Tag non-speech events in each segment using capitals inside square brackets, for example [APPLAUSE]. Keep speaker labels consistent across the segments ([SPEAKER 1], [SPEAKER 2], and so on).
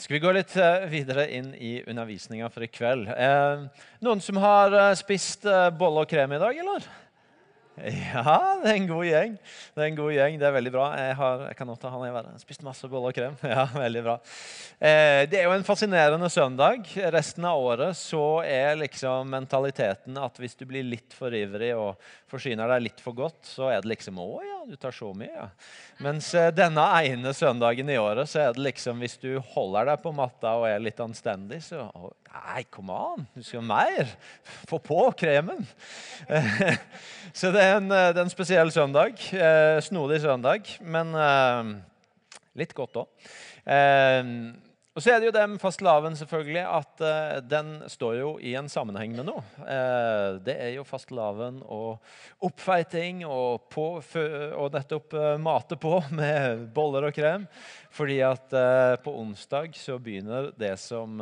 [SPEAKER 1] Skal vi gå litt eh, videre inn i undervisninga for i kveld? Eh, noen som har eh, spist bolle og krem i dag, eller? [LAUGHS] Ja, det er en god gjeng. Det er en god gjeng, det er veldig bra. Jeg, har, jeg kan også ta han jeg har spist masse boller og krem. [LAUGHS] Ja, veldig bra. Eh, det er jo en fascinerende søndag. Resten av året så er liksom mentaliteten at hvis du blir litt for ivrig og forsyner deg litt for godt, så er det liksom Å ja, du tar så mye, ja. Mens eh, denne ene søndagen i året så er det liksom hvis du holder deg på matta og er litt anstendig, så å, Nei, kom an, du skal ha mer. Få på kremen. [LAUGHS] så det er, en, det er en spesiell søndag. Eh, snodig søndag, men eh, litt godt òg. Og så er det jo det med fastelavn selvfølgelig, at uh, den står jo i en sammenheng med noe. Uh, det er jo fastelavn og oppfeiting og, på, og nettopp uh, mate på [LAUGHS] med boller og krem. Fordi at på onsdag så begynner det som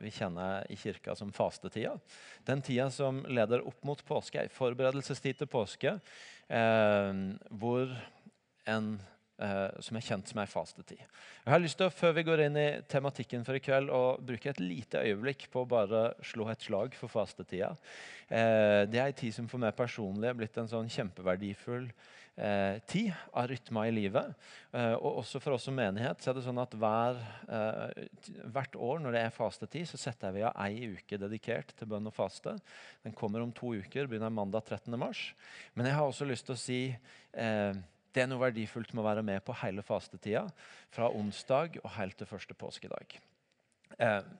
[SPEAKER 1] vi kjenner i kirka som fastetida. Den tida som leder opp mot påske, ei forberedelsestid til påske, hvor en som er kjent som ei fastetid. Jeg har lyst til, Før vi går inn i tematikken for i kveld, å bruke et lite øyeblikk på å bare slå et slag for fastetida. Eh, det er ei tid som for meg personlig er blitt en sånn kjempeverdifull eh, tid av rytma i livet. Eh, og også for oss som menighet så er det sånn at hver, eh, hvert år når det er fastetid, så setter vi av ei uke dedikert til bønn og faste. Den kommer om to uker, begynner mandag 13. mars. Men jeg har også lyst til å si eh, det er noe verdifullt med å være med på hele fastetida, fra onsdag og helt til første påskedag. Jeg eh,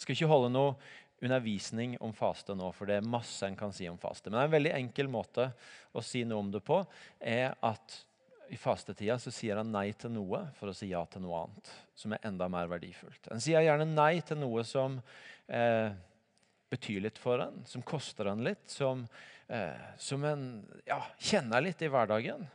[SPEAKER 1] skal ikke holde noe undervisning om faste nå, for det er masse en kan si om faste. Men en veldig enkel måte å si noe om det på er at i fastetida så sier han nei til noe for å si ja til noe annet, som er enda mer verdifullt. En sier gjerne nei til noe som eh, betyr litt for en, som koster en litt, som, eh, som en ja, kjenner litt i hverdagen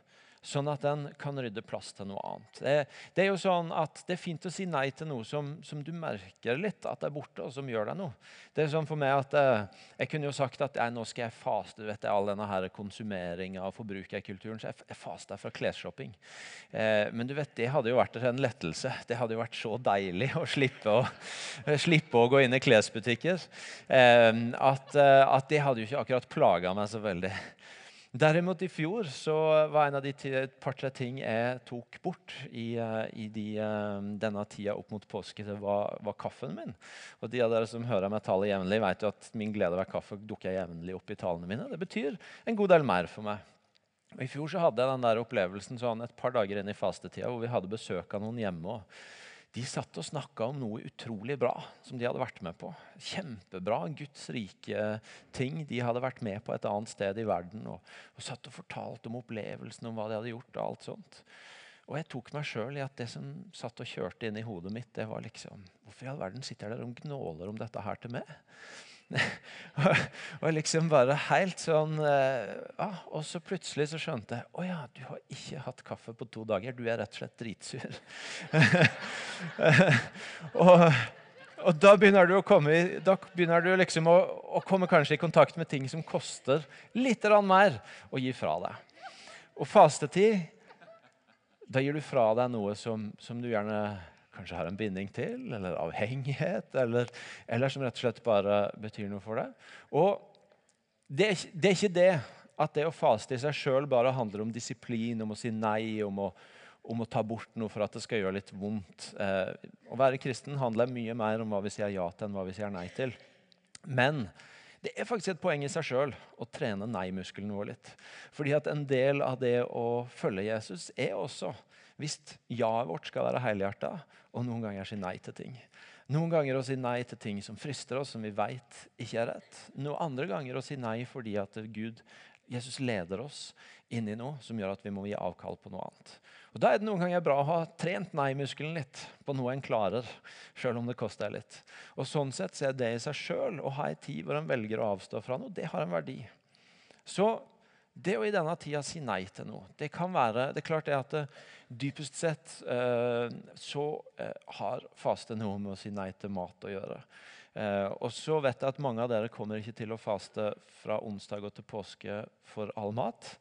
[SPEAKER 1] sånn at den kan rydde plass til noe annet. Det, det, er jo sånn at det er fint å si nei til noe som, som, du merker litt at det er borte, og som gjør deg noe. Det er sånn for meg at eh, Jeg kunne jo sagt at nå skal jeg faste du vet all denne her konsumeringa og forbrukerkulturen. Så jeg, jeg faster fra klesshopping. Eh, men du vet, det hadde jo vært en lettelse. Det hadde jo vært så deilig å slippe å, [LAUGHS] slippe å gå inn i klesbutikker. Eh, at, eh, at det hadde jo ikke akkurat plaga meg så veldig. Derimot i fjor så var en av de par-tre ting jeg tok bort i, eh, i de, eh, denne tida opp mot påske, det var, var, kaffen min. Og De av dere som hører meg tale jevnlig, vet jo at min glede ved kaffe dukker jevnlig opp i talene mine. Det betyr en god del mer for meg. Og I fjor så hadde jeg den der opplevelsen sånn et par dager inn i fastetida hvor vi hadde besøk av noen hjemme. og de satt og snakka om noe utrolig bra som de hadde vært med på. Kjempebra, Guds rike ting de hadde vært med på et annet sted i verden. Og, og satt og fortalte om opplevelsen, om hva de hadde gjort. Og alt sånt. Og jeg tok meg sjøl i at det som satt og kjørte inn i hodet mitt, det var liksom Hvorfor i all verden sitter dere og gnåler om dette her til meg? Og liksom bare helt sånn eh, ja, Og så plutselig så skjønte jeg å ja, du har ikke hatt kaffe på to dager. Du er rett og slett dritsur. [LAUGHS] og, og, da begynner du å komme, da begynner du liksom å, å, komme kanskje i kontakt med ting som koster litt mer å gi fra deg. Og fastetid, da gir du fra deg noe som, som du gjerne kanskje har en binding til, eller avhengighet, eller, eller, som rett og slett bare betyr noe for deg. Og det er, det er ikke det at det å faste i seg sjøl bare handler om disiplin, om å si nei, om å, om å, ta bort noe for at det skal gjøre litt vondt. Eh, å være kristen handler mye mer om hva vi sier ja til, enn hva vi sier nei til. Men det er faktisk et poeng i seg sjøl å trene nei-muskelen vår litt. Fordi at en del av det å følge Jesus er også hvis ja-et vårt skal være helhjerta, og noen ganger si nei til ting. Noen ganger å si nei til ting som frister oss, som vi veit ikke er rett. Noen andre ganger å si nei fordi at Gud, Jesus leder oss inn i noe som gjør at vi må gi avkall på noe annet. Og Da er det noen ganger bra å ha trent nei-muskelen litt på noe en klarer, sjøl om det koster litt. Og Sånn sett så er det i seg sjøl å ha ei tid hvor en velger å avstå fra noe, det har en verdi. Så det å i denne tida si nei til noe det kan være, det er klart det at det, dypest sett eh, så eh, har faste noe med å si nei til mat å gjøre. Eh, og så vet jeg at mange av dere kommer ikke til å faste fra onsdag og til påske for all mat.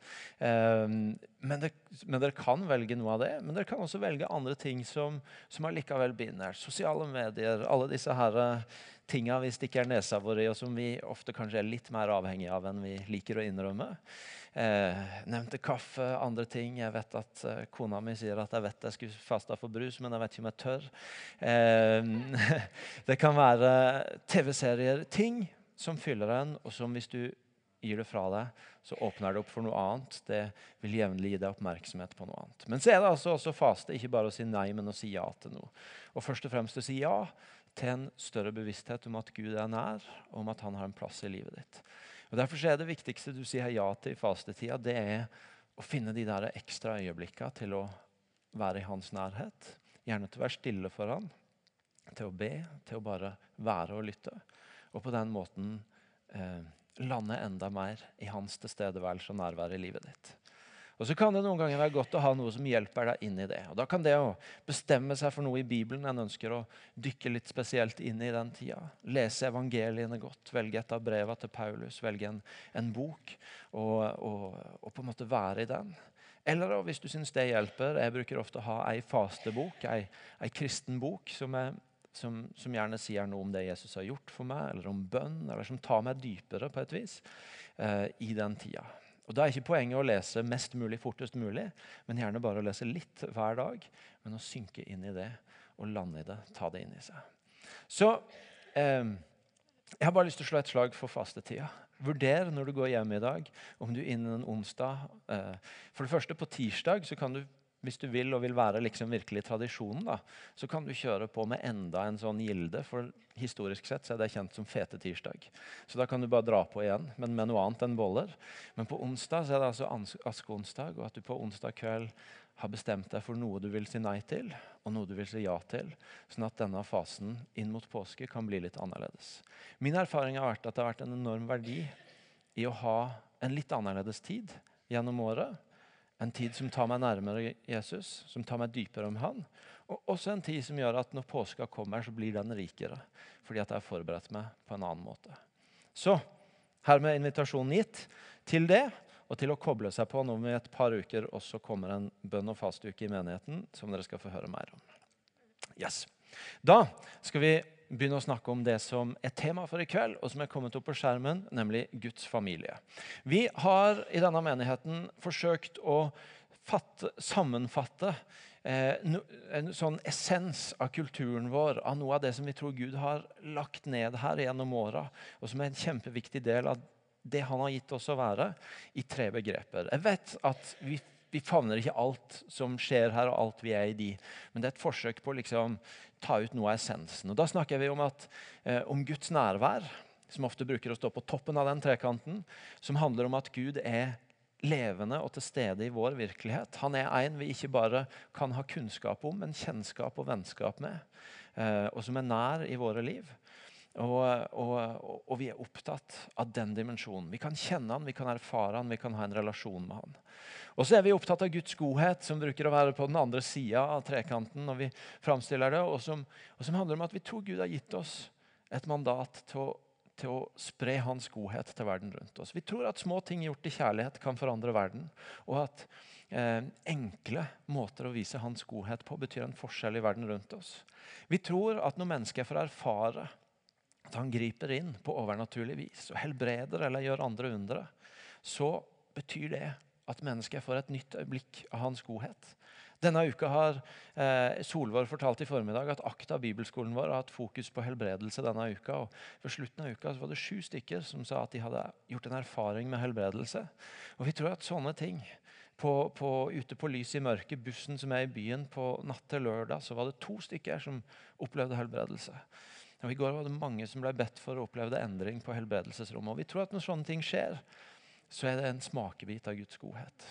[SPEAKER 1] Eh, men, det, men, dere kan velge noe av det. Men dere kan også velge andre ting som, som allikevel binder. Sosiale medier, alle disse her tinga vi stikker nesa vår i, og som vi ofte kanskje er litt mer avhengig av enn vi liker å innrømme. Eh, nevnte kaffe, andre ting. Jeg vet at eh, Kona mi sier at jeg vet jeg skulle fasta for brus, men jeg vet ikke om jeg tør. Eh, [LAUGHS] det kan være TV-serier, ting som fyller en, og som hvis du gir det fra deg, så åpner det opp for noe annet. Det vil jevnlig gi deg oppmerksomhet på noe annet. Men så er det altså også faste, ikke bare å si nei, men å si ja til noe. Og først og fremst å si ja til en større bevissthet om at Gud er nær, og om at han har en plass i livet ditt. Og Derfor er det viktigste du sier ja til i fastetida, det er å finne de der ekstra øyeblikka til å være i hans nærhet. Gjerne til å være stille for han, til å be, til å bare være og lytte. Og på den måten eh, lande enda mer i hans tilstedeværelse og nærvær i livet ditt. Og så kan det noen ganger være godt å ha noe som hjelper deg inn i det. Og Da kan det å bestemme seg for noe i Bibelen en ønsker å dykke litt spesielt inn i den tida. Lese evangeliene godt, velge et av brevene til Paulus, velge en, en bok og, og, og, på en måte være i den. Eller hvis du syns det hjelper Jeg bruker ofte å ha ei fastebok, ei, ei kristen bok, som, er, som, som, gjerne sier noe om det Jesus har gjort for meg, eller om bønn, eller som tar meg dypere på et vis eh, i den tida. Og Da er ikke poenget å lese mest mulig fortest mulig, men gjerne bare å lese litt hver dag. Men å synke inn i det og lande i det, ta det inn i seg. Så eh, jeg har bare lyst til å slå et slag for fastetida. Vurder når du går hjem i dag, om du innen en onsdag eh, For det første, på tirsdag så kan du hvis du vil og vil være liksom virkelig tradisjonen, da, så kan du kjøre på med enda en sånn gilde. For historisk sett så er det kjent som fete tirsdag. Så da kan du bare dra på igjen, men med noe annet enn boller. Men på onsdag så er det altså askeonsdag, og at du på onsdag kveld har bestemt deg for noe du vil si nei til, og noe du vil si ja til, sånn at denne fasen inn mot påske kan bli litt annerledes. Min erfaring har vært at det har vært en enorm verdi i å ha en litt annerledes tid gjennom året en tid som tar meg nærmere Jesus, som tar meg dypere om Han. Og også en tid som gjør at når påska kommer, så blir den rikere. Fordi at jeg har forberedt meg på en annen måte. Så hermed invitasjonen gitt til det, og til å koble seg på vi i et par uker også kommer en bønn- og fastuke i menigheten, som dere skal få høre mer om. Yes. Da skal vi begynne å snakke om det som er tema for i kveld, og som er kommet opp på skjermen, nemlig Guds familie. Vi har i denne menigheten forsøkt å fatte, sammenfatte eh, en sånn essens av kulturen vår, av noe av det som vi tror Gud har lagt ned her gjennom åra, og som er en kjempeviktig del av det han har gitt oss å være, i tre begreper. Jeg vet at vi vi favner ikke alt som skjer her, og alt vi er i de. Men det er et forsøk på å liksom, ta ut noe av essensen. Og Da snakker vi om, at, eh, om Guds nærvær, som ofte bruker å stå på toppen av den trekanten. Som handler om at Gud er levende og til stede i vår virkelighet. Han er en vi ikke bare kan ha kunnskap om, men kjennskap og vennskap med. Eh, og som er nær i våre liv. Og, og, og, vi er opptatt av den dimensjonen. Vi kan kjenne han, vi kan erfare han, vi kan ha en relasjon med han. Og så er vi opptatt av Guds godhet, som bruker å være på den andre sida av trekanten. når vi framstiller det, og som, og som, handler om at vi tror Gud har gitt oss et mandat til å, til å spre hans godhet til verden rundt oss. Vi tror at små ting gjort i kjærlighet kan forandre verden. Og at eh, enkle måter å vise hans godhet på betyr en forskjell i verden rundt oss. Vi tror at når mennesker får erfare at han griper inn på overnaturlig vis og helbreder eller gjør andre undre, så betyr det at mennesket får et nytt øyeblikk av hans godhet. Denne uka har eh, Solvår fortalt i formiddag at Akta bibelskolen vår har hatt fokus på helbredelse denne uka. og Ved slutten av uka var det sju stykker som sa at de hadde gjort en erfaring med helbredelse. Og Vi tror at sånne ting på, på, ute på lys i mørket, bussen som er i byen på natt til lørdag, så var det to stykker som opplevde helbredelse. Og I går var det mange som ble bedt for å oppleve endring på helbredelsesrommet. Og Vi tror at når sånne ting skjer, så er det en smakebit av Guds godhet.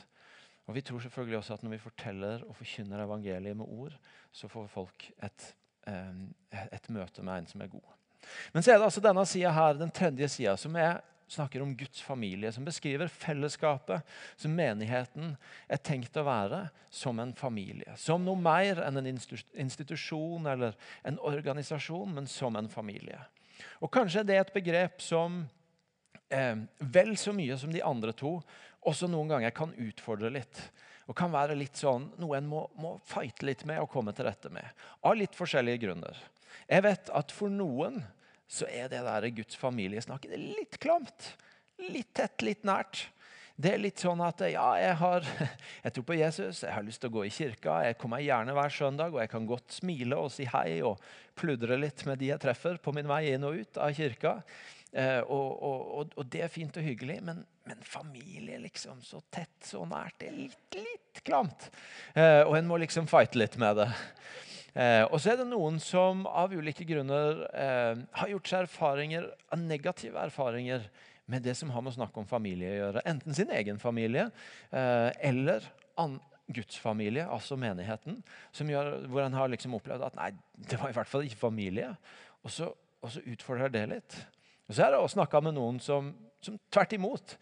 [SPEAKER 1] Og Vi tror selvfølgelig også at når vi forteller og forkynner evangeliet med ord, så får folk et, et møte med en som er god. Men så er det altså denne sida her, den tredje sida, som er snakker om Guds familie, som beskriver fellesskapet som menigheten er tenkt å være som en familie. Som noe mer enn en institusjon eller en organisasjon, men som en familie. Og Kanskje det er et begrep som eh, vel så mye som de andre to også noen ganger kan utfordre litt. Og kan være litt sånn, noe en må, må fighte litt med og komme til rette med. Av litt forskjellige grunner. Jeg vet at for noen så er det der Guds familiesnakket litt klamt. Litt tett, litt nært. Det er litt sånn at ja, jeg, har, [LAUGHS] jeg tror på Jesus, jeg har lyst til å gå i kirka. Jeg kommer gjerne hver søndag, og jeg kan godt smile og si hei og pludre litt med de jeg treffer på min vei inn og ut av kirka. Eh, og, og, og, det er fint og hyggelig, men, men, familie liksom så tett, så nært, det er litt, litt klamt. Eh, og en må liksom fighte litt med det. Eh, og så er det noen som av ulike grunner eh, har gjort seg erfaringer, negative erfaringer med det som har med å snakke om familie å gjøre. Enten sin egen familie eh, eller Guds familie, altså menigheten. Gjør, hvor en har liksom opplevd at nei, det var i hvert fall ikke familie. Og så, og så utfordrer det litt. Og så er det å snakke med noen som, som tvert imot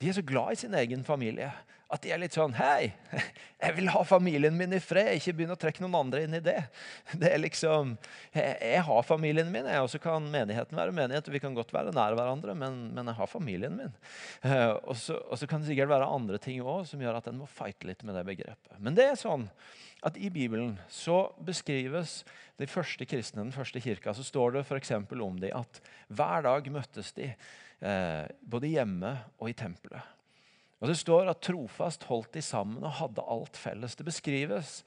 [SPEAKER 1] de er så glad i sin egen familie at de er litt sånn Hei, [LAUGHS] jeg vil ha familien min i fred. Ikke begynne å trekke noen andre inn i det. [LAUGHS] Det er liksom, Jeg, jeg har familien min, og så kan menigheten være menighet. og Vi kan godt være nær hverandre, men, men jeg har familien min. [LAUGHS] Og, så, kan det sikkert være andre ting òg som gjør at en må fighte litt med det begrepet. Men det er sånn at i Bibelen så beskrives de første kristne, den første kirka, så står det f.eks. om dem at hver dag møttes de både hjemme og i tempelet. Og Det står at trofast holdt de sammen og hadde alt felles. Det beskrives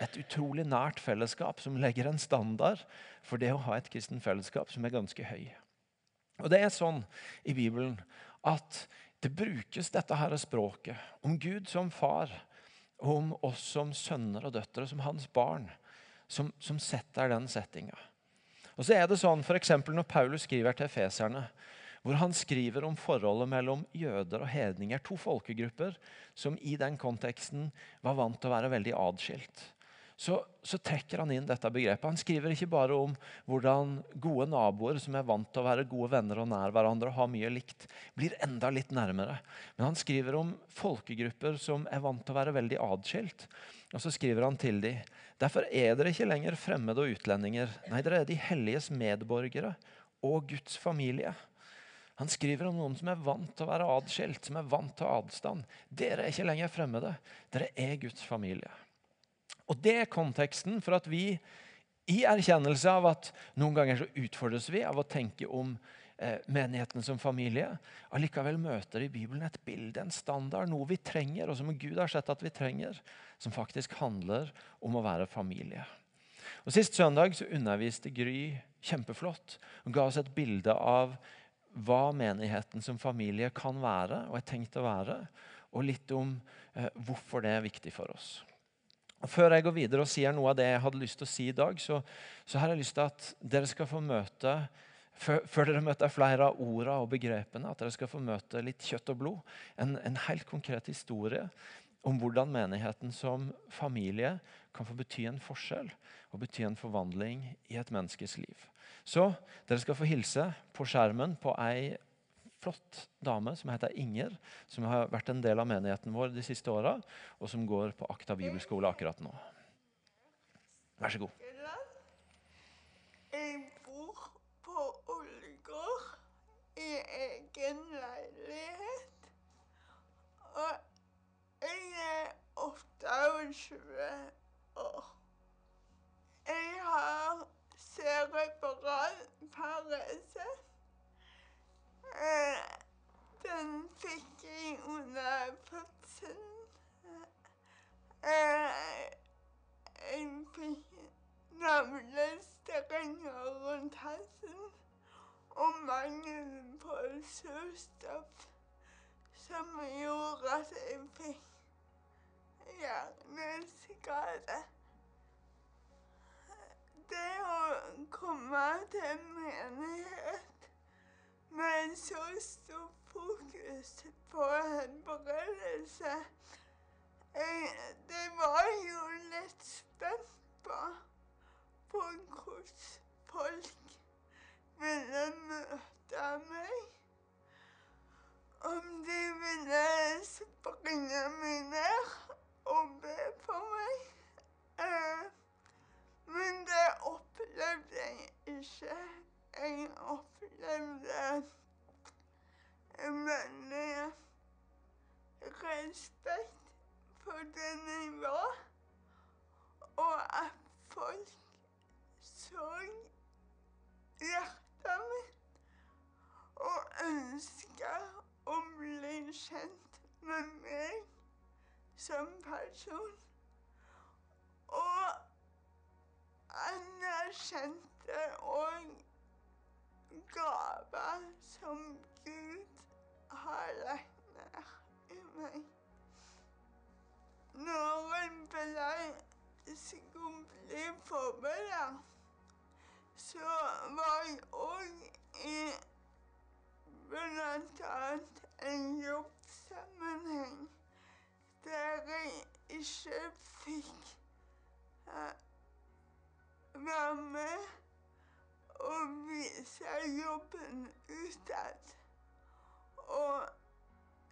[SPEAKER 1] et utrolig nært fellesskap som legger en standard for det å ha et kristen fellesskap som er ganske høy. Og Det er sånn i Bibelen at det brukes dette her språket om Gud som far, om oss som sønner og døtre, som hans barn, som, som setter den settinga. Og så er det sånn, for Når Paulus skriver til efeserne, hvor han skriver om forholdet mellom jøder og hedninger, to folkegrupper som i den konteksten var vant til å være veldig adskilt. Så, så, trekker han inn dette begrepet. Han skriver ikke bare om hvordan gode naboer som er vant til å være gode venner og nær hverandre og ha mye likt, blir enda litt nærmere. Men han skriver om folkegrupper som er vant til å være veldig adskilt. Og så skriver han til dem derfor er dere ikke lenger fremmede og utlendinger. Nei, dere er de helliges medborgere og Guds familie. Han skriver om noen som er vant til å være adskilt, som er vant til adstand. Dere er ikke lenger fremmede. Dere er Guds familie. Og Det er konteksten for at vi, i erkjennelse av at noen ganger så utfordres vi av å tenke om eh, menigheten som familie, allikevel møter i Bibelen et bilde, en standard, noe vi trenger, og som Gud har sett at vi trenger, som faktisk handler om å være familie. Og Sist søndag så underviste Gry kjempeflott og ga oss et bilde av hva menigheten som familie kan være og er tenkt å være, og litt om eh, hvorfor det er viktig for oss. Og før jeg går videre og sier noe av det jeg hadde lyst til å si i dag, så, så har jeg lyst til at dere skal få møte før, dere møter flere av ordene og begrepene, at dere skal få møte litt kjøtt og blod. En, en helt konkret historie om hvordan menigheten som familie kan få bety en forskjell og bety en forvandling i et menneskes liv. Så dere skal få hilse på skjermen på ei flott dame som heter Inger, som har vært en del av menigheten vår de siste åra, og som går på Akta bibelskole akkurat nå. Vær så god.
[SPEAKER 2] Jeg bor på Ålgård i egen leilighet. Og jeg er 28 år. Jeg har cerebral parese. Eh, den fikk jeg under fødselen. Eh, jeg fikk navlestrenger rundt halsen og mangel på surstoff som gjorde at jeg fikk hjerneskade til menighet med så stor fokus på helbredelse Det var jo litt spent på, på hvordan folk ville møte meg. om de ville springe meg ned og be for meg. Eh, men det opplevde jeg ikke. Jeg opplevde veldig respekt for den jeg var, og at folk så hjertet mitt og ønska å bli kjent med meg som person. Og anerkjente og gaver som Gud har lagt ned i meg. Når jeg ble forberedt, så var jeg òg i bl.a. en jobbsammenheng der jeg ikke fikk eh, være med og vise jobben utad. Og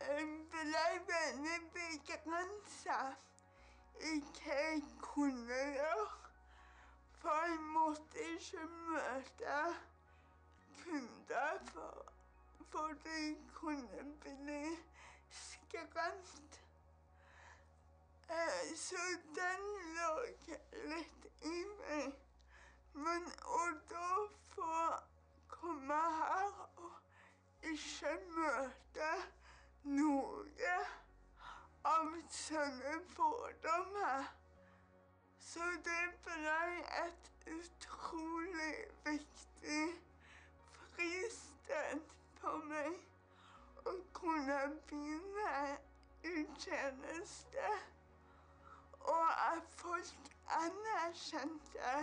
[SPEAKER 2] jeg ble veldig begrensa i hva jeg kunne gjøre. For jeg måtte ikke møte kunder for, for de kunne bli skremt. Så den lå litt i meg. Men å da få komme her og ikke møte noe av sånne fordommer Så det ble et utrolig viktig fristed for meg å kunne begynne i tjeneste. Og at folk anerkjente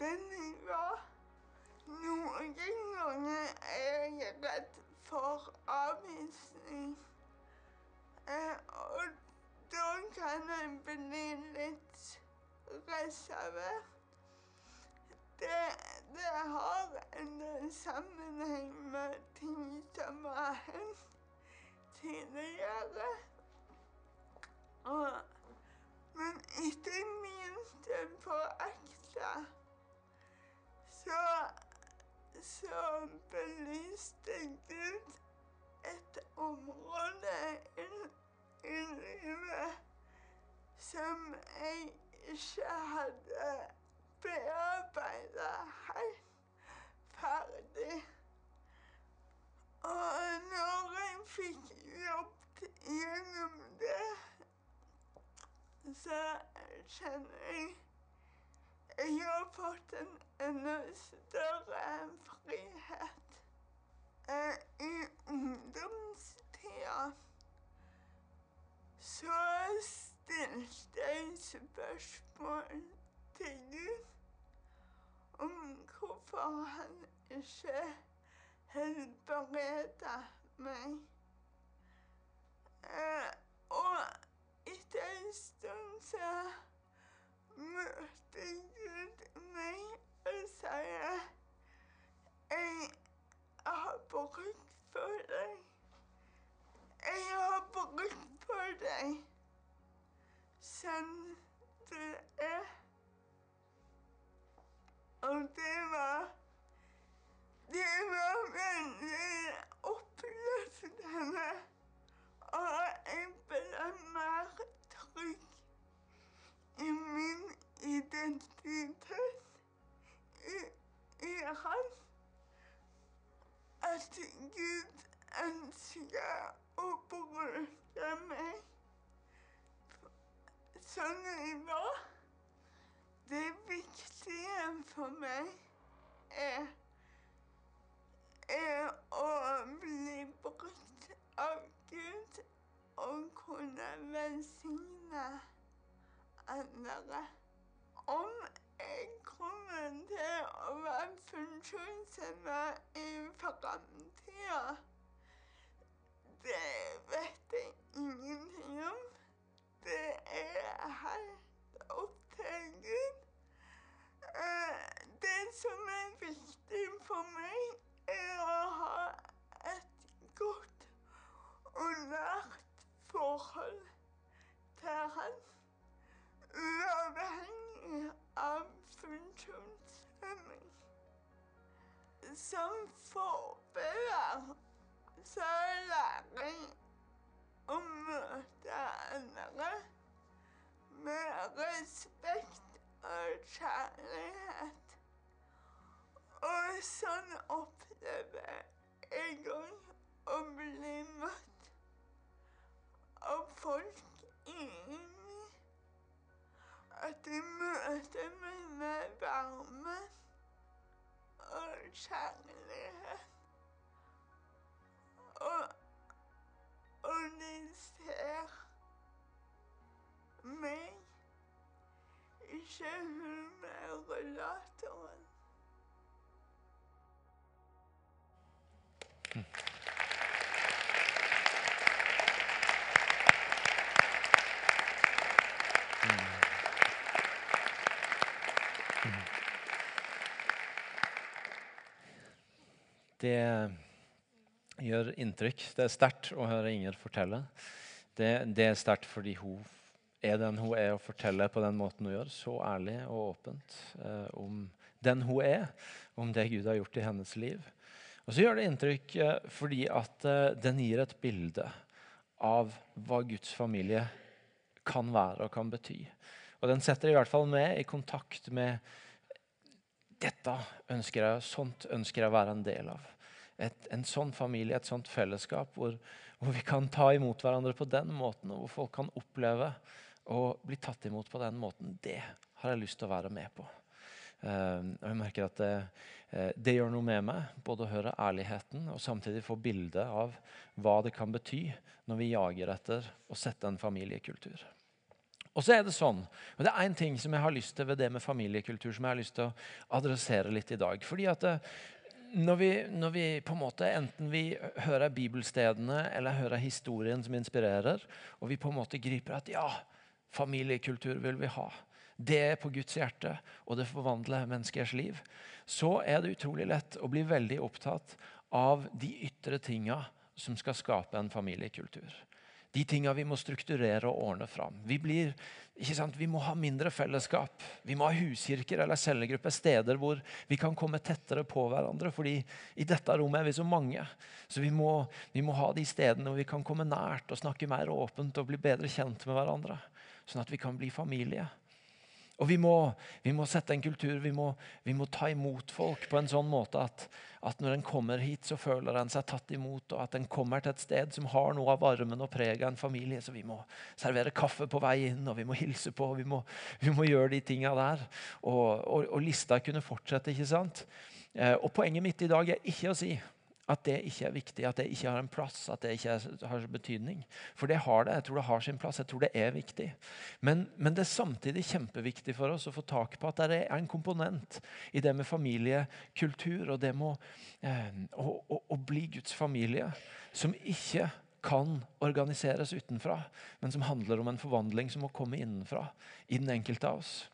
[SPEAKER 2] den jeg var. Noen ganger er jeg redd for avvisning. Eh, og da kan jeg bli litt reservert. Det, det har en sammenheng med ting som har hendt tidligere. Og, men ikke minst på ekte, så, så belyste Gud et område i, livet som jeg ikke hadde bearbeida helt ferdig. Og når jeg fikk jobbet gjennom det, så kjenner jeg jeg har fått en enda større frihet. Eh, I ungdomstida så stilte jeg spørsmål til Gud om hvorfor han ikke helbreda meg. Eh, og etter en stund så møtte Gud meg og sier Jeg har bruk for deg. Jeg har bruk for deg som du er. Og det var Det var veldig oppløftende. Og jeg ble mer trygg i min identitet i, i Han. At Gud ønsker å bruke meg jeg. Det viktige for meg er, er å bli brukt av Gud og kunne velsigne andre. Om jeg kommer til å være funksjonshemmet Som forbilder så lærer jeg å møte andre med respekt og kjærlighet. Og sånn opplever jeg òg å bli møtt av folk inni. At de møter meg med varme og kjærlighet. Og, og de ser meg, ikke hun med rullatoren.
[SPEAKER 1] Det gjør inntrykk. Det er sterkt å høre Inger fortelle. Det, det er sterkt fordi hun er den hun er, og forteller på den måten hun gjør, så ærlig og åpent eh, om den hun er, om det Gud har gjort i hennes liv. Og så gjør det inntrykk eh, fordi at eh, den gir et bilde av hva Guds familie kan være og kan bety. Og den setter i hvert fall meg i kontakt med dette ønsker jeg, sånt ønsker jeg å være en del av. Et, en sånn familie, et sånt fellesskap hvor, hvor, vi kan ta imot hverandre på den måten, og hvor folk kan oppleve å bli tatt imot på den måten. Det har jeg lyst til å være med på. Uh, og jeg merker at det, uh, det, gjør noe med meg, både å høre ærligheten og samtidig få bilde av hva det kan bety når vi jager etter å sette en familiekultur. Og så er Det sånn, og det er en ting som jeg har lyst til ved det med familiekultur som jeg har lyst til å adressere litt i dag. fordi at når vi, når vi, på en måte enten vi hører bibelstedene eller hører historien som inspirerer, og vi på en måte griper at ja, familiekultur vil vi ha, det er på Guds hjerte, og det forvandler menneskers liv, så er det utrolig lett å bli veldig opptatt av de ytre tinga som skal skape en familiekultur de tinga vi må strukturere og ordne fram. Vi, blir, vi må ha mindre fellesskap. Vi må ha huskirker eller cellegrupper, steder hvor vi kan komme tettere på hverandre. fordi i dette rommet er vi så mange. Så vi må, vi må ha de stedene hvor vi kan komme nært og snakke mer åpent og bli bedre kjent med hverandre. Sånn at vi kan bli familie. Og vi må, vi må, sette en kultur, vi må, vi må, ta imot folk på en sånn måte at, at når en kommer hit, så føler en seg tatt imot, og at en kommer til et sted som har noe av varmen og preget av en familie. Så vi må servere kaffe på vei inn, og vi må hilse på, og vi må, må gjøre de tinga der. Og, og, og, lista kunne fortsette, ikke sant? Eh, og poenget mitt i dag er ikke å si at det ikke er viktig, at det ikke har en plass, at det ikke har betydning. For det har det. Jeg tror det har sin plass. Jeg tror det er viktig. Men, men, det er samtidig kjempeviktig for oss å få tak på at det er en komponent i det med familiekultur og det med eh, å, å, å bli Guds familie som ikke kan organiseres utenfra, men som handler om en forvandling som må komme innenfra i den enkelte av oss.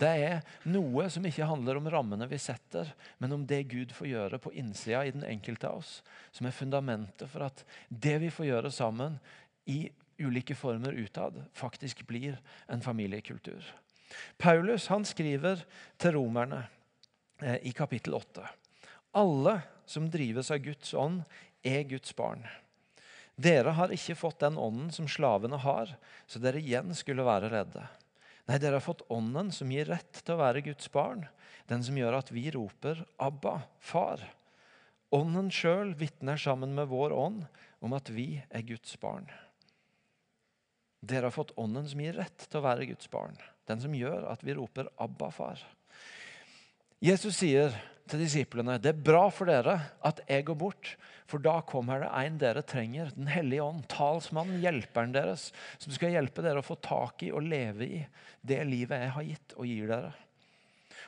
[SPEAKER 1] Det er noe som ikke handler om rammene vi setter, men om det Gud får gjøre på innsida i den enkelte av oss, som er fundamentet for at det vi får gjøre sammen i ulike former utad, faktisk blir en familiekultur. Paulus han skriver til romerne eh, i kapittel 8. Alle som drives av Guds ånd, er Guds barn. Dere har ikke fått den ånden som slavene har, så dere igjen skulle være redde. Nei, dere har fått Ånden som gir rett til å være Guds barn. Den som gjør at vi roper 'Abba, far'. Ånden sjøl vitner sammen med vår ånd om at vi er Guds barn. Dere har fått Ånden som gir rett til å være Guds barn. Den som gjør at vi roper 'Abba, far'. Jesus sier til disiplene det er bra for dere at jeg går bort, for da kommer det en dere trenger, Den hellige ånd, talsmannen, hjelperen deres, som skal hjelpe dere å få tak i og leve i det livet jeg har gitt og gir dere.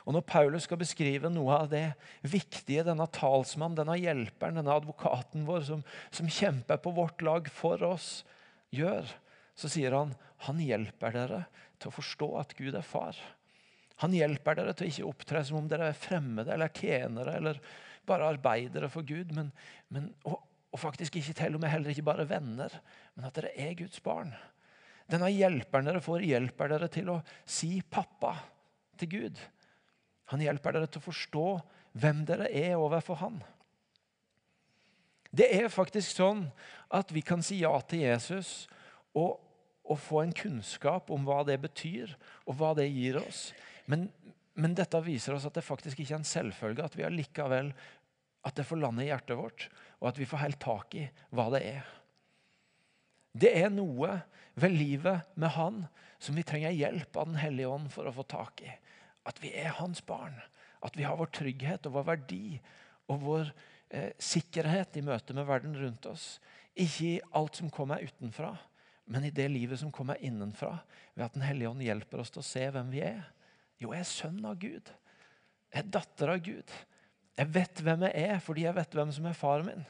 [SPEAKER 1] Og Når Paulus skal beskrive noe av det viktige denne talsmannen, denne hjelperen, denne advokaten vår som, som kjemper på vårt lag for oss, gjør, så sier han han hjelper dere til å forstå at Gud er far. Han hjelper dere til å ikke opptre som om dere er fremmede eller tjenere eller bare arbeidere for Gud, men, men og, og faktisk ikke til og med heller ikke bare venner, men at dere er Guds barn. Denne hjelperen dere får, hjelper dere til å si 'pappa' til Gud. Han hjelper dere til å forstå hvem dere er overfor Han. Det er faktisk sånn at vi kan si ja til Jesus og, og få en kunnskap om hva det betyr, og hva det gir oss. Men, men dette viser oss at det faktisk ikke er en selvfølge at vi allikevel at det får lande i hjertet vårt, og at vi får helt tak i hva det er. Det er noe ved livet med Han som vi trenger hjelp av Den hellige ånd for å få tak i. At vi er Hans barn. At vi har vår trygghet og vår verdi og vår eh, sikkerhet i møte med verden rundt oss. Ikke i alt som kommer utenfra, men i det livet som kommer innenfra. Ved at Den hellige ånd hjelper oss til å se hvem vi er. Jo, jeg er sønn av Gud. Jeg er datter av Gud. Jeg vet hvem jeg er fordi jeg vet hvem som er faren min.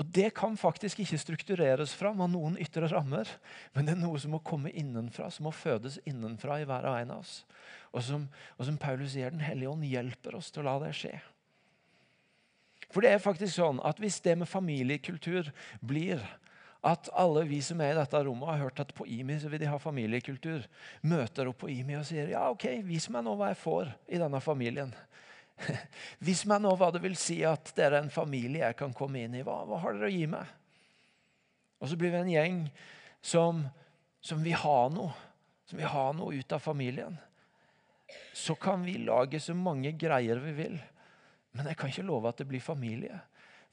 [SPEAKER 1] Og Det kan faktisk ikke struktureres fram av noen ytre rammer, men det er noe som må komme innenfra, som må fødes innenfra i hver og en av oss. Og som, og som Paulus sier, Den hellige ånd hjelper oss til å la det skje. For det er faktisk sånn at Hvis det med familiekultur blir at alle vi som er i dette rommet, har hørt at på IMI så vil de ha familiekultur, møter opp på IMI og sier ja, ok, vis meg nå hva jeg får i denne familien. [LAUGHS] Vis meg nå hva det vil si at dere er en familie jeg kan komme inn i. Hva, hva har dere å gi meg? Og så blir vi en gjeng som, som vil ha noe. Som vil ha noe ut av familien. Så kan vi lage så mange greier vi vil. Men jeg kan ikke love at det blir familie.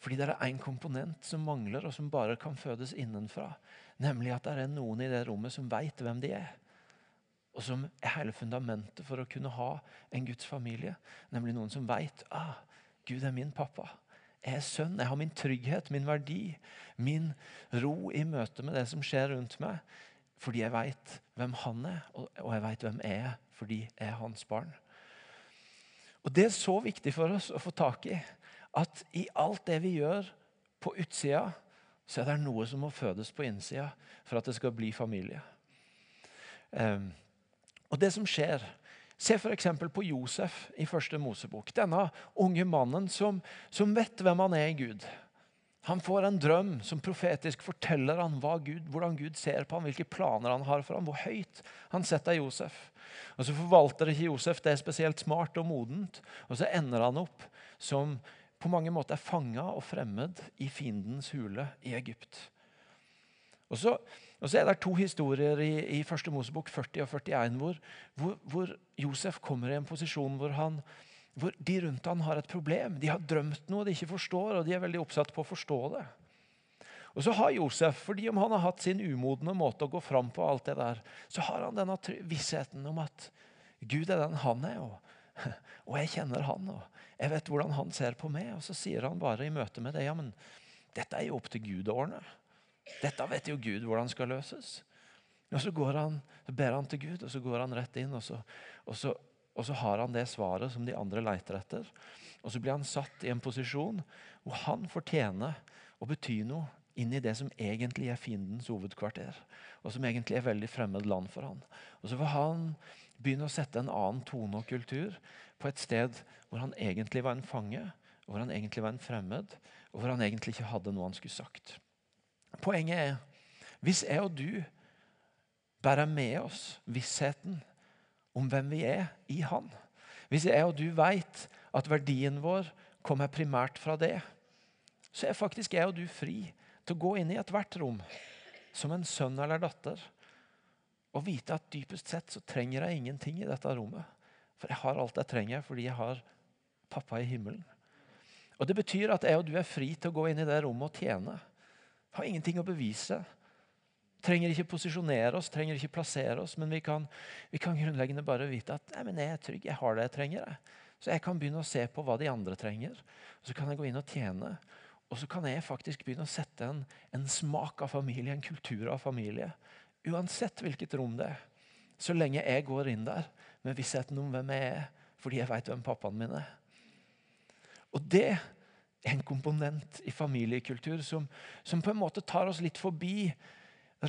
[SPEAKER 1] Fordi det er én komponent som mangler, og som bare kan fødes innenfra. Nemlig at det er noen i det rommet som veit hvem de er og som er hele fundamentet for å kunne ha en Guds familie. Nemlig noen som veit ah, Gud er min pappa. Jeg er sønn. Jeg har min trygghet, min verdi, min ro i møte med det som skjer rundt meg. Fordi jeg veit hvem han er, og jeg veit hvem jeg er fordi jeg er hans barn. Og Det er så viktig for oss å få tak i at i alt det vi gjør på utsida, så er det noe som må fødes på innsida for at det skal bli familie. Um, og det som skjer Se f.eks. på Josef i første Mosebok. Denne unge mannen som, som, vet hvem han er i Gud. Han får en drøm som profetisk forteller han Gud, hvordan Gud ser på ham, hvilke planer han har for ham, hvor høyt han setter Josef. Og Så forvalter ikke Josef det spesielt smart og modent, og så ender han opp som på mange måter er fanga og fremmed i fiendens hule i Egypt. Og så og så er det to historier i, i første Mosebok 40 og 41 hvor, hvor, hvor, Josef kommer i en posisjon hvor, han, hvor de rundt han har et problem. De har drømt noe de ikke forstår, og de er veldig oppsatt på å forstå det. Og så har Josef, fordi om han har hatt sin umodne måte å gå fram på, alt det der, så har han denne vissheten om at Gud er den han er, og, [LAUGHS] og jeg kjenner han. og Jeg vet hvordan han ser på meg. Og så sier han bare i møte med det ja, men dette er jo opp til Gud å ordne. Dette vet jo Gud hvordan skal løses. Og Så, han, så ber han til Gud, og så går han rett inn, og så, og, så, og så, har han det svaret som de andre leiter etter. Og så blir han satt i en posisjon hvor han fortjener å bety noe inn i det som egentlig er fiendens hovedkvarter, og som egentlig er veldig fremmed land for han. Og Så får han begynne å sette en annen tone og kultur på et sted hvor han egentlig var en fange, hvor han egentlig var en fremmed, og hvor han egentlig ikke hadde noe han skulle sagt. Poenget er hvis jeg og du bærer med oss vissheten om hvem vi er i Han, hvis jeg og du vet at verdien vår kommer primært fra det, så er faktisk jeg og du fri til å gå inn i ethvert rom som en sønn eller datter og vite at dypest sett så trenger jeg ingenting i dette rommet. For jeg har alt jeg trenger fordi jeg har pappa i himmelen. Og Det betyr at jeg og du er fri til å gå inn i det rommet og tjene. Har ingenting å bevise. Trenger ikke posisjonere oss, trenger ikke plassere oss, men vi kan, vi kan grunnleggende bare vite at nei, men jeg er trygg, jeg har det jeg trenger. Jeg. Så jeg kan begynne å se på hva de andre trenger. Så kan jeg gå inn og tjene. Og så kan jeg faktisk begynne å sette en, en smak av familie, en kultur av familie. Uansett hvilket rom det er. Så lenge jeg går inn der med vissheten om hvem jeg er, fordi jeg veit hvem pappaen min er. Og det er en komponent i familiekultur som, som, på en måte tar oss litt forbi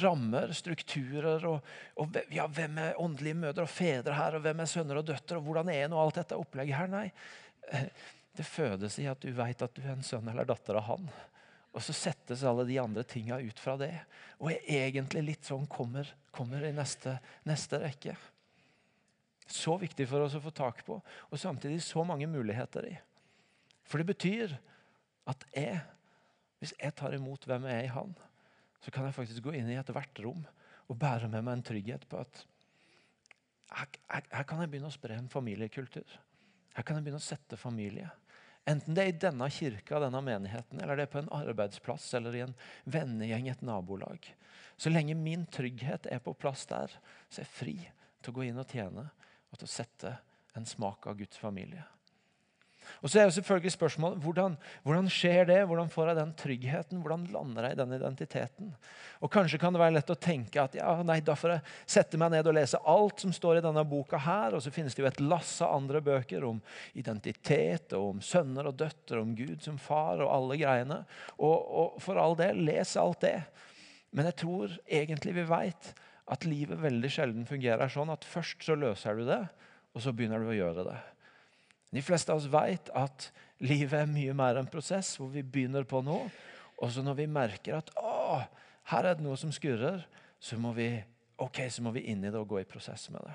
[SPEAKER 1] rammer, strukturer og, og ja, hvem er åndelige mødre og fedre her, og hvem er sønner og døtre, og hvordan er nå alt dette opplegget her? Nei. det fødes i at du vet at du er en sønn eller datter av han. Og så settes alle de andre tinga ut fra det. Og er egentlig litt sånn kommer, kommer i neste, neste rekke. Så viktig for oss å få tak på, og samtidig så mange muligheter i. For det betyr at jeg, hvis jeg tar imot hvem jeg er i Han, så kan jeg faktisk gå inn i ethvert rom og bære med meg en trygghet på at her, her, her, kan jeg begynne å spre en familiekultur. Her kan jeg begynne å sette familie. Enten det er i denne kirka, denne menigheten, eller det er på en arbeidsplass eller i en vennegjeng, et nabolag. Så lenge min trygghet er på plass der, så er jeg fri til å gå inn og tjene og til å sette en smak av Guds familie. Og så er jo selvfølgelig spørsmålet hvordan, hvordan, skjer det? Hvordan får jeg den tryggheten? Hvordan lander jeg i den identiteten? Og Kanskje kan det være lett å tenke at ja, nei, da får jeg sette meg ned og lese alt som står i denne boka her. Og så finnes det jo et lass av andre bøker om identitet og om sønner og døtre, om Gud som far og alle greiene. Og, og for all del, les alt det. Men jeg tror egentlig vi veit at livet veldig sjelden fungerer sånn at først så løser du det, og så begynner du å gjøre det. De fleste av oss vet at livet er mye mer en prosess hvor vi begynner på noe. Og så når vi merker at å, her er det noe som skurrer, så må vi ok, så må vi inn i det og gå i prosess med det.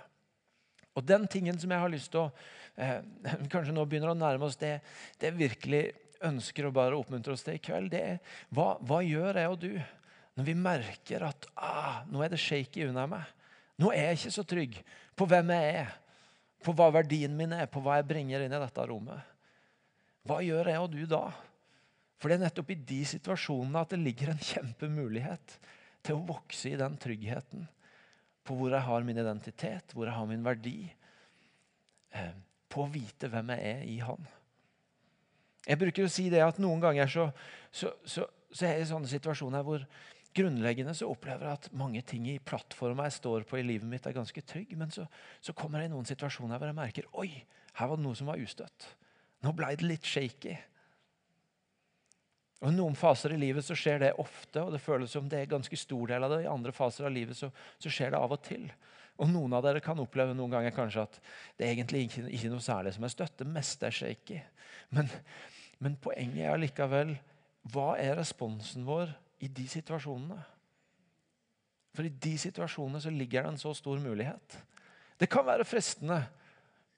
[SPEAKER 1] Og den tingen som jeg har lyst til å eh, [LAUGHS] kanskje nå begynner å nærme oss det, det jeg virkelig ønsker å bare oppmuntre oss til i kveld, det er hva, hva gjør jeg og du når vi merker at ah, nå er det shaky under meg? Nå er jeg ikke så trygg på hvem jeg er på hva verdien min er, på hva jeg bringer inn i dette rommet. Hva gjør jeg og du da? For det er nettopp i de situasjonene at det ligger en kjempemulighet til å vokse i den tryggheten på hvor jeg har min identitet, hvor jeg har min verdi. Eh, på å vite hvem jeg er i Han. Jeg bruker å si det at noen ganger så, så, så, så er jeg i sånne situasjoner hvor grunnleggende så opplever jeg at mange ting i plattforma jeg står på i livet mitt, er ganske trygg. Men så, så kommer jeg i noen situasjoner hvor jeg merker oi, her var det noe som var ustøtt. Nå ble det litt shaky. Og I noen faser i livet så skjer det ofte, og det føles som det er ganske stor del av det. I andre faser av livet så, så skjer det av og til. Og Noen av dere kan oppleve noen ganger kanskje at det er egentlig ikke, ikke noe særlig som er støtt. Det meste er shaky. Men, men poenget er allikevel hva er responsen vår i de situasjonene. For i de situasjonene så ligger det en så stor mulighet. Det kan være fristende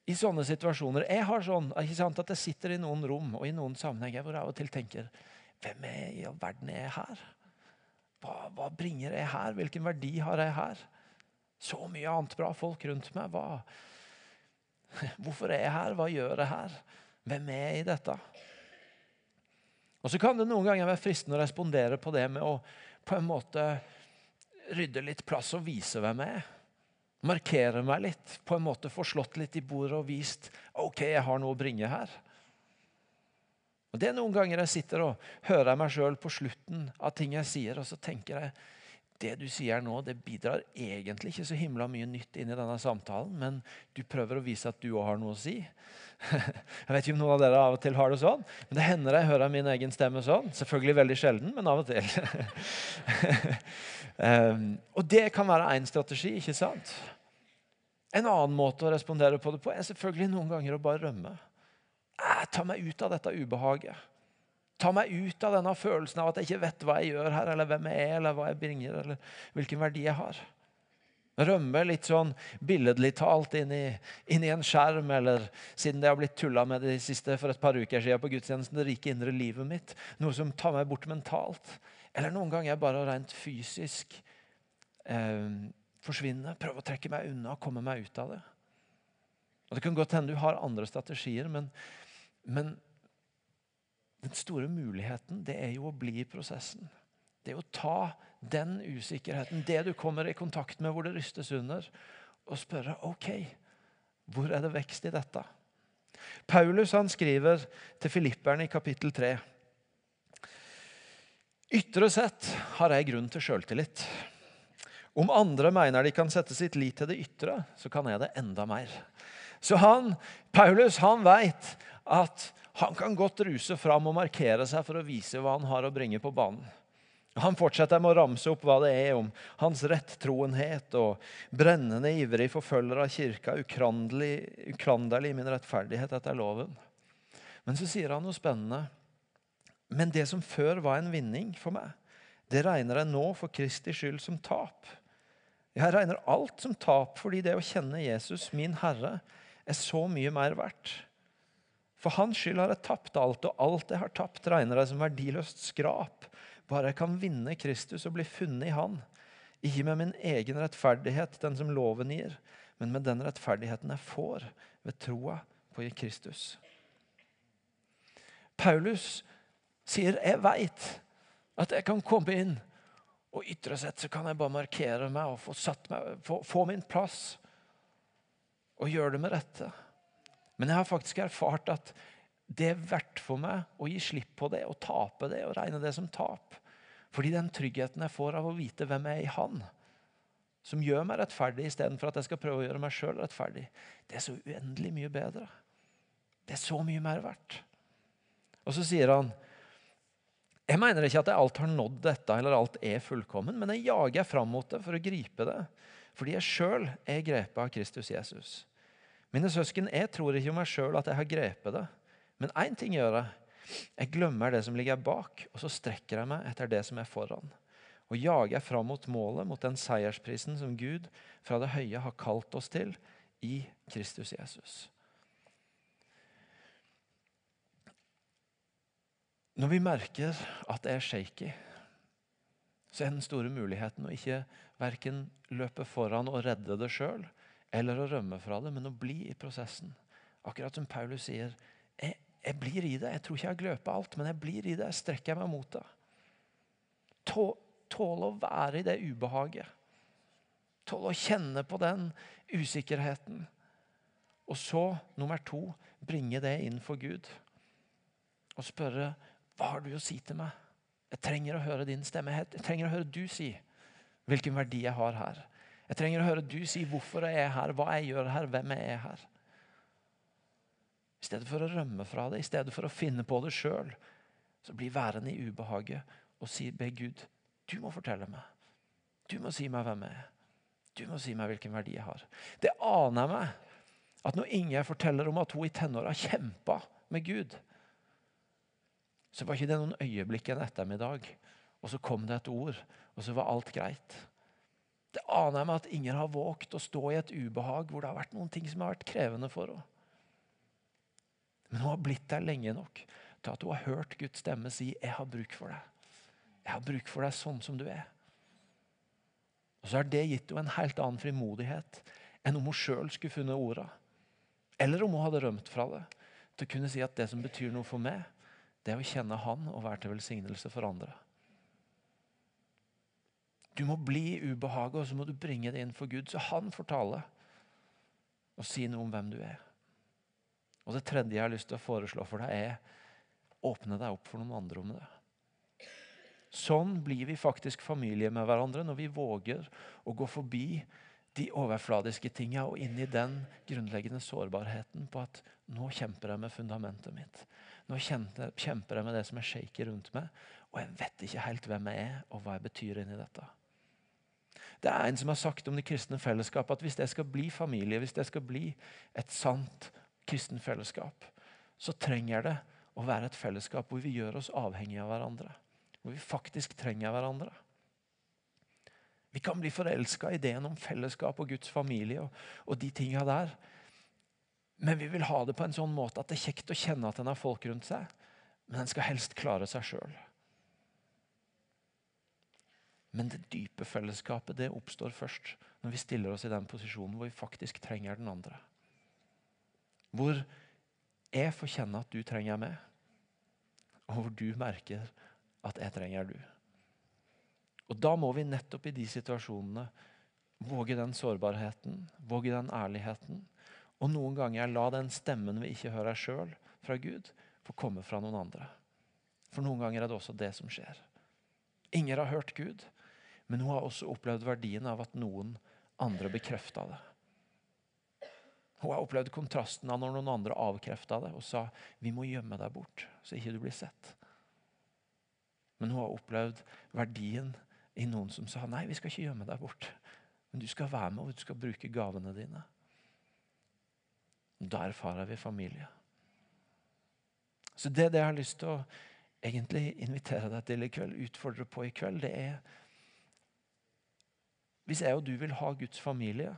[SPEAKER 1] i sånne situasjoner. Jeg har sånn ikke sant, at jeg sitter i noen rom og i noen sammenhenger hvor jeg av og til tenker Hvem er i all verden er jeg her? Hva, hva, bringer jeg her? Hvilken verdi har jeg her? Så mye annet bra folk rundt meg. Hva? [LAUGHS] Hvorfor er jeg her? Hva gjør jeg her? Hvem er jeg i dette? Og Så kan det noen ganger være fristende å respondere på det med å på en måte rydde litt plass og vise hvem jeg er. Markere meg litt, på en måte få slått litt i bordet og vist ok, jeg har noe å bringe her. Og Det er noen ganger jeg sitter og hører meg sjøl på slutten av ting jeg sier, og så tenker jeg det du sier nå, det bidrar egentlig ikke så himla mye nytt inn i denne samtalen, men du prøver å vise at du òg har noe å si. [LAUGHS] Jeg vet ikke om noen av dere av og til har det sånn, men det hender jeg hører min egen stemme sånn. Selvfølgelig veldig sjelden, men av og til. um, [LAUGHS] og det kan være én strategi, ikke sant? En annen måte å respondere på det på er selvfølgelig noen ganger å bare rømme. Tar meg ut av dette ubehaget. Ta meg ut av denne følelsen av at jeg ikke vet hva jeg gjør her, eller hvem jeg er, eller hva jeg bringer, eller hvilken verdi jeg har. Rømme litt sånn billedlig talt inn i, inn i, en skjerm, eller siden det har blitt tulla med det siste for et par uker siden på gudstjenesten, det rike indre livet mitt. Noe som tar meg bort mentalt. Eller noen ganger bare rent fysisk eh, forsvinne. Prøve å trekke meg unna komme meg ut av det. Og Det kan godt hende du har andre strategier, men, men den store muligheten det er jo å bli i prosessen. Det er å ta den usikkerheten, det du kommer i kontakt med hvor det rystes under, og spørre ok, hvor er det vekst i dette? Paulus han skriver til filipperne i kapittel 3. Ytre sett har jeg grunn til sjøltillit. Om andre mener de kan sette sitt lit til det ytre, så kan jeg det enda mer. Så han, Paulus han veit at han kan godt ruse fram og markere seg for å vise hva han har å bringe på banen. Han fortsetter med å ramse opp hva det er om hans rettroenhet og brennende ivrig forfølger av kirka, uklanderlig i min rettferdighet etter loven. Men så sier han noe spennende. Men det som før var en vinning for meg, det regner jeg nå for Kristi skyld som tap. Jeg regner alt som tap fordi det å kjenne Jesus, min Herre, er så mye mer verdt. For hans skyld har jeg tapt alt, og alt jeg har tapt, regner jeg som verdiløst skrap. Bare jeg kan vinne Kristus og bli funnet i Han. Ikke med min egen rettferdighet, den som loven gir, men med den rettferdigheten jeg får ved troa på Kristus. Paulus sier, 'Jeg veit at jeg kan komme inn', og ytre sett så kan jeg bare markere meg og få, meg, få, få min plass og gjøre det med rette. Men jeg har faktisk erfart at det er verdt for meg å gi slipp på det og tape det og regne det som tap. Fordi den tryggheten jeg får av å vite hvem jeg er i Han, som gjør meg rettferdig istedenfor at jeg skal prøve å gjøre meg sjøl rettferdig, det er så uendelig mye bedre. Det er så mye mer verdt. Og så sier han jeg mener ikke at jeg alt har nådd dette, eller alt er fullkommen, men jeg jager fram mot det for å gripe det, fordi jeg sjøl er grepet av Kristus Jesus. Mine søsken, jeg tror ikke om meg sjøl at jeg har grepet det, men én ting gjør jeg. Jeg glemmer det som ligger bak, og så strekker jeg meg etter det som er foran. Og jager fram mot målet, mot den seiersprisen som Gud fra det høye har kalt oss til i Kristus Jesus. Når vi merker at det er shaky, så er den store muligheten å ikke verken løpe foran og redde det sjøl, eller å rømme fra det, men å bli i prosessen. Akkurat som Paulus sier. Jeg, jeg blir i det. Jeg tror ikke jeg har gløpet alt, men jeg blir i det. Jeg strekker meg mot det. Tåle å være i det ubehaget. Tåle å kjenne på den usikkerheten. Og så, nummer to, bringe det inn for Gud. Og spørre hva har du å si til meg? Jeg trenger å høre din stemme. Jeg trenger å høre du si hvilken verdi jeg har her. Jeg trenger å høre du si hvorfor jeg er her, hva jeg gjør her, hvem jeg er her. I stedet for å rømme fra det, i stedet for å finne på det sjøl, så bli værende i ubehaget og si, be Gud, du må fortelle meg. Du må si meg hvem jeg er. Du må si meg hvilken verdi jeg har. Det aner jeg meg at når Ingjerd forteller om at hun i tenåra kjempa med Gud, så var ikke det noen øyeblikk en ettermiddag, og så kom det et ord, og så var alt greit. Det aner jeg meg at ingen har våget å stå i et ubehag hvor det har vært noen ting som har vært krevende for henne. Men hun har blitt der lenge nok til at hun har hørt Guds stemme si 'Jeg har bruk for deg'. Jeg har bruk for deg sånn som du er. Og Så har det gitt henne en helt annen frimodighet enn om hun sjøl skulle funnet orda. Eller om hun hadde rømt fra det. Til å kunne si at det som betyr noe for meg, det er å kjenne Han og være til velsignelse for andre. Du må bli i ubehaget, og så må du bringe det inn for Gud, så han får tale og si noe om hvem du er. Og Det tredje jeg har lyst til å foreslå for deg, er åpne deg opp for noen andre om det. Sånn blir vi faktisk familie med hverandre når vi våger å gå forbi de overfladiske tinga og inn i den grunnleggende sårbarheten på at nå kjemper jeg med fundamentet mitt. Nå kjemper jeg med det som er shaky rundt meg, og jeg vet ikke helt hvem jeg er, og hva jeg betyr inni dette. Det er en som har sagt om det kristne fellesskapet at hvis det skal bli familie, hvis det skal bli et sant kristen fellesskap, så trenger det å være et fellesskap hvor vi gjør oss avhengige av hverandre. Hvor vi faktisk trenger hverandre. Vi kan bli forelska i ideen om fellesskap og Guds familie og, og de tinga der. Men vi vil ha det på en sånn måte at det er kjekt å kjenne at en har folk rundt seg. Men en skal helst klare seg sjøl. Men det dype fellesskapet det oppstår først når vi stiller oss i den posisjonen hvor vi faktisk trenger den andre. Hvor jeg får kjenne at du trenger meg, og hvor du merker at jeg trenger du. Og Da må vi nettopp i de situasjonene våge den sårbarheten, våge den ærligheten og noen ganger la den stemmen vi ikke hører sjøl fra Gud, få komme fra noen andre. For noen ganger er det også det som skjer. Inger har hørt Gud, men hun har også opplevd verdien av at noen andre bekrefta det. Hun har opplevd kontrasten av når noen andre avkrefta det og sa vi må gjemme deg bort, så ikke du blir sett. Men hun har opplevd verdien i noen som sa nei, vi skal ikke gjemme deg bort. Men du skal være med, og du skal bruke gavene dine. Da erfarer vi familie. Så det, det jeg har lyst til å egentlig invitere deg til i kveld, utfordre på i kveld, det er Hvis jeg og du vil ha Guds familie,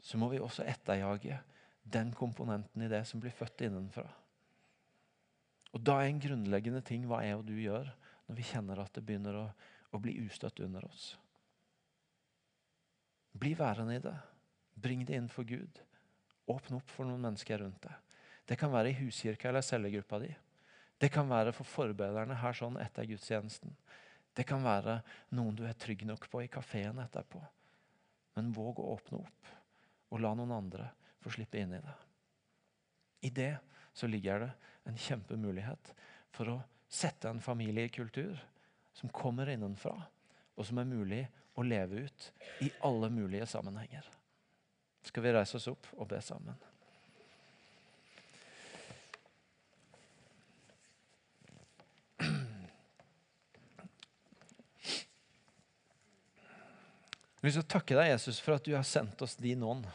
[SPEAKER 1] så må vi også etterjage den komponenten i det som blir født innenfra. Og Da er en grunnleggende ting hva jeg og du gjør når vi kjenner at det begynner å, å bli ustøtt under oss. Bli værende i det. Bring det inn for Gud. Åpne opp for noen mennesker rundt deg. Det kan være i huskirka eller cellegruppa di. Det kan være for forbederne her sånn etter gudstjenesten. Det kan være noen du er trygg nok på i kafeen etterpå. Men våg å åpne opp, og la noen andre få slippe inn i det. I det så ligger det en kjempemulighet for å sette en familiekultur som kommer innenfra, og som er mulig å leve ut i alle mulige sammenhenger. Skal vi reise oss opp og be sammen? Jeg vil takke deg, Jesus, for at du har sendt oss din ånd,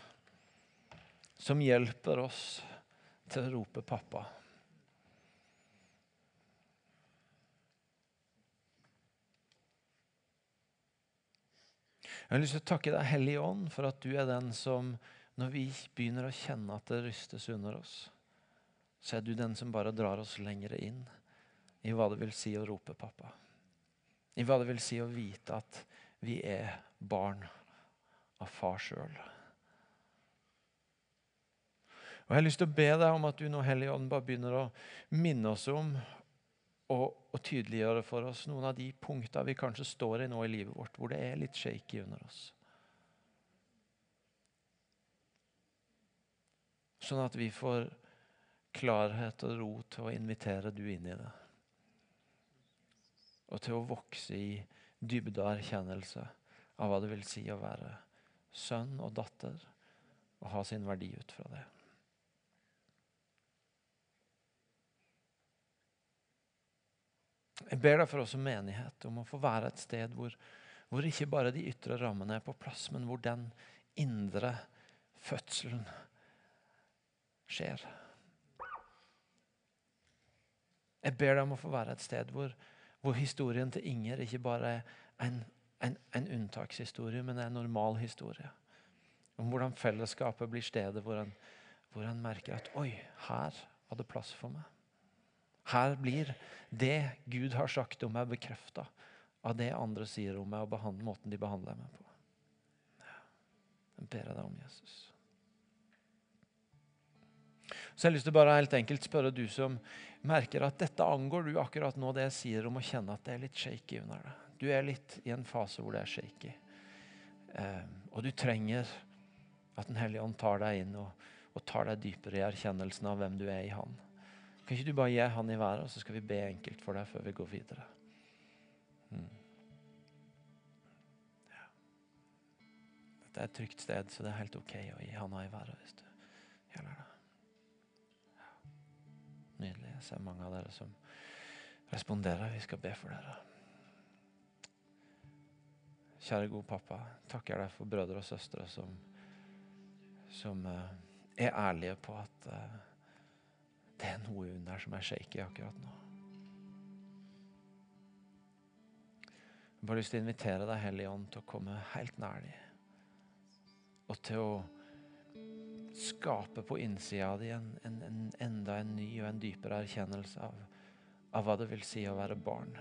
[SPEAKER 1] som hjelper oss til å rope 'pappa'. Jeg har lyst til å takke deg, Hellige Ånd, for at du er den som, når vi begynner å kjenne at det rystes under oss, så er du den som bare drar oss lenger inn i hva det vil si å rope 'pappa'. I hva det vil si å vite at vi er barn av far sjøl. Og Jeg har lyst til å be deg om at du nå, Hellige Ånd, bare begynner å minne oss om og, og tydeliggjøre for oss noen av de punkta vi kanskje står i nå i livet vårt, hvor det er litt shaky under oss. Sånn at vi får klarhet og ro til å invitere du inn i det. Og til å vokse i dybde og erkjennelse av hva det vil si å være sønn og datter og ha sin verdi ut fra det. Jeg ber deg for oss som menighet om å få være et sted hvor, hvor ikke bare de ytre rammene er på plass, men hvor den indre fødselen skjer. Jeg ber deg om å få være et sted hvor, hvor historien til Inger ikke bare er en, en, en unntakshistorie, men en normal historie. Om hvordan fellesskapet blir stedet hvor en, hvor en merker at Oi, her var det plass for meg. Her blir det Gud har sagt om meg, bekrefta av det andre sier om meg, og måten de behandler meg på. Jeg ber deg om Jesus. Så jeg har lyst til bare helt enkelt spørre du som merker at dette angår du akkurat nå, det jeg sier om å kjenne at det er litt shaky under deg. Du er litt i en fase hvor det er shaky. Eh, og du trenger at Den hellige ånd tar deg inn og, og, tar deg dypere i erkjennelsen av hvem du er i Han. Kan ikke du bare gi Han i været, og så skal vi be enkelt for deg før vi går videre. Mm. Ja. Dette er et trygt sted, så det er helt OK å gi Han i været hvis du gjelder det. Nydelig. Jeg ser mange av dere som responderer. Vi skal be for dere. Kjære gode pappa, takker deg for brødre og søstre som, som uh, er ærlige på at uh, det er noe under som er shaky akkurat nå. Jeg har bare lyst til å invitere deg, Hellige Ånd, til å komme helt nær dem. Og til å skape på innsida dem en, en, en, enda en ny og en dypere erkjennelse av, av hva det vil si å være barn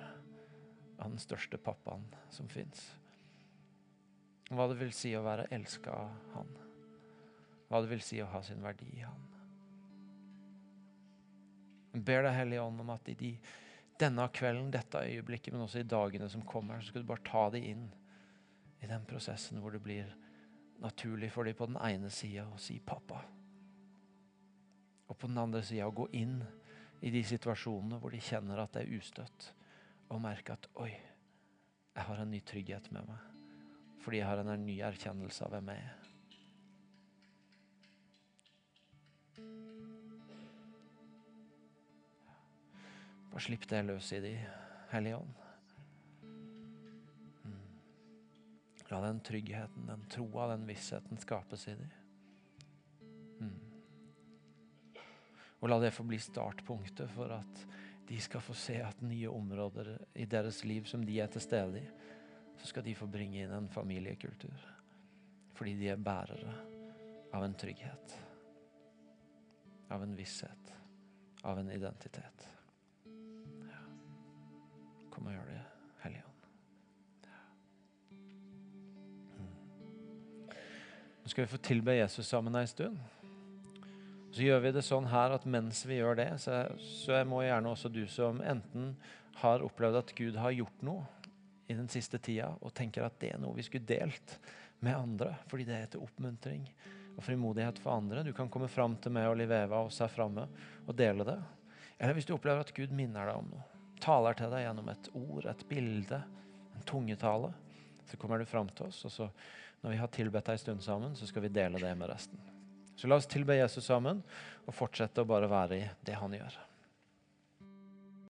[SPEAKER 1] av den største pappaen som fins. Hva det vil si å være elska av han. Hva det vil si å ha sin verdi i han. Jeg ber deg, Hellige Ånd, om at i de, denne kvelden, dette øyeblikket, men også i dagene som kommer, så skal du bare ta dem inn i den prosessen hvor det blir naturlig for dem på den ene sida å si 'pappa', og på den andre sida å gå inn i de situasjonene hvor de kjenner at det er ustøtt, og merke at 'oi, jeg har en ny trygghet med meg', fordi jeg har en ny erkjennelse av hvem jeg er. Bare slipp det løs i de, Hellige Ånd. La den tryggheten, den troa, den vissheten skapes i De. Mm. Og la det få bli startpunktet for at de skal få se at nye områder i deres liv som de er til stede i, så skal de få bringe inn en familiekultur. Fordi de er bærere av en trygghet, av en visshet, av en identitet. Ja. Kom og gjør det, Hellige Ånd. Nå skal vi få tilbe Jesus sammen ei stund. Så gjør vi det sånn her at mens vi gjør det, så, så må gjerne også du som enten har opplevd at Gud har gjort noe i den siste tida, og tenker at det er noe vi skulle delt med andre, fordi det er til oppmuntring og frimodighet for andre. Du kan komme fram til meg og Liveva oss her framme og dele det. Eller hvis du opplever at Gud minner deg om noe, taler til deg gjennom et ord, et bilde, en tungetale, så kommer du fram til oss. og så når vi har tilbedt ei stund sammen, så skal vi dele det med resten. Så la oss tilbe Jesus sammen og fortsette å bare være i det han gjør.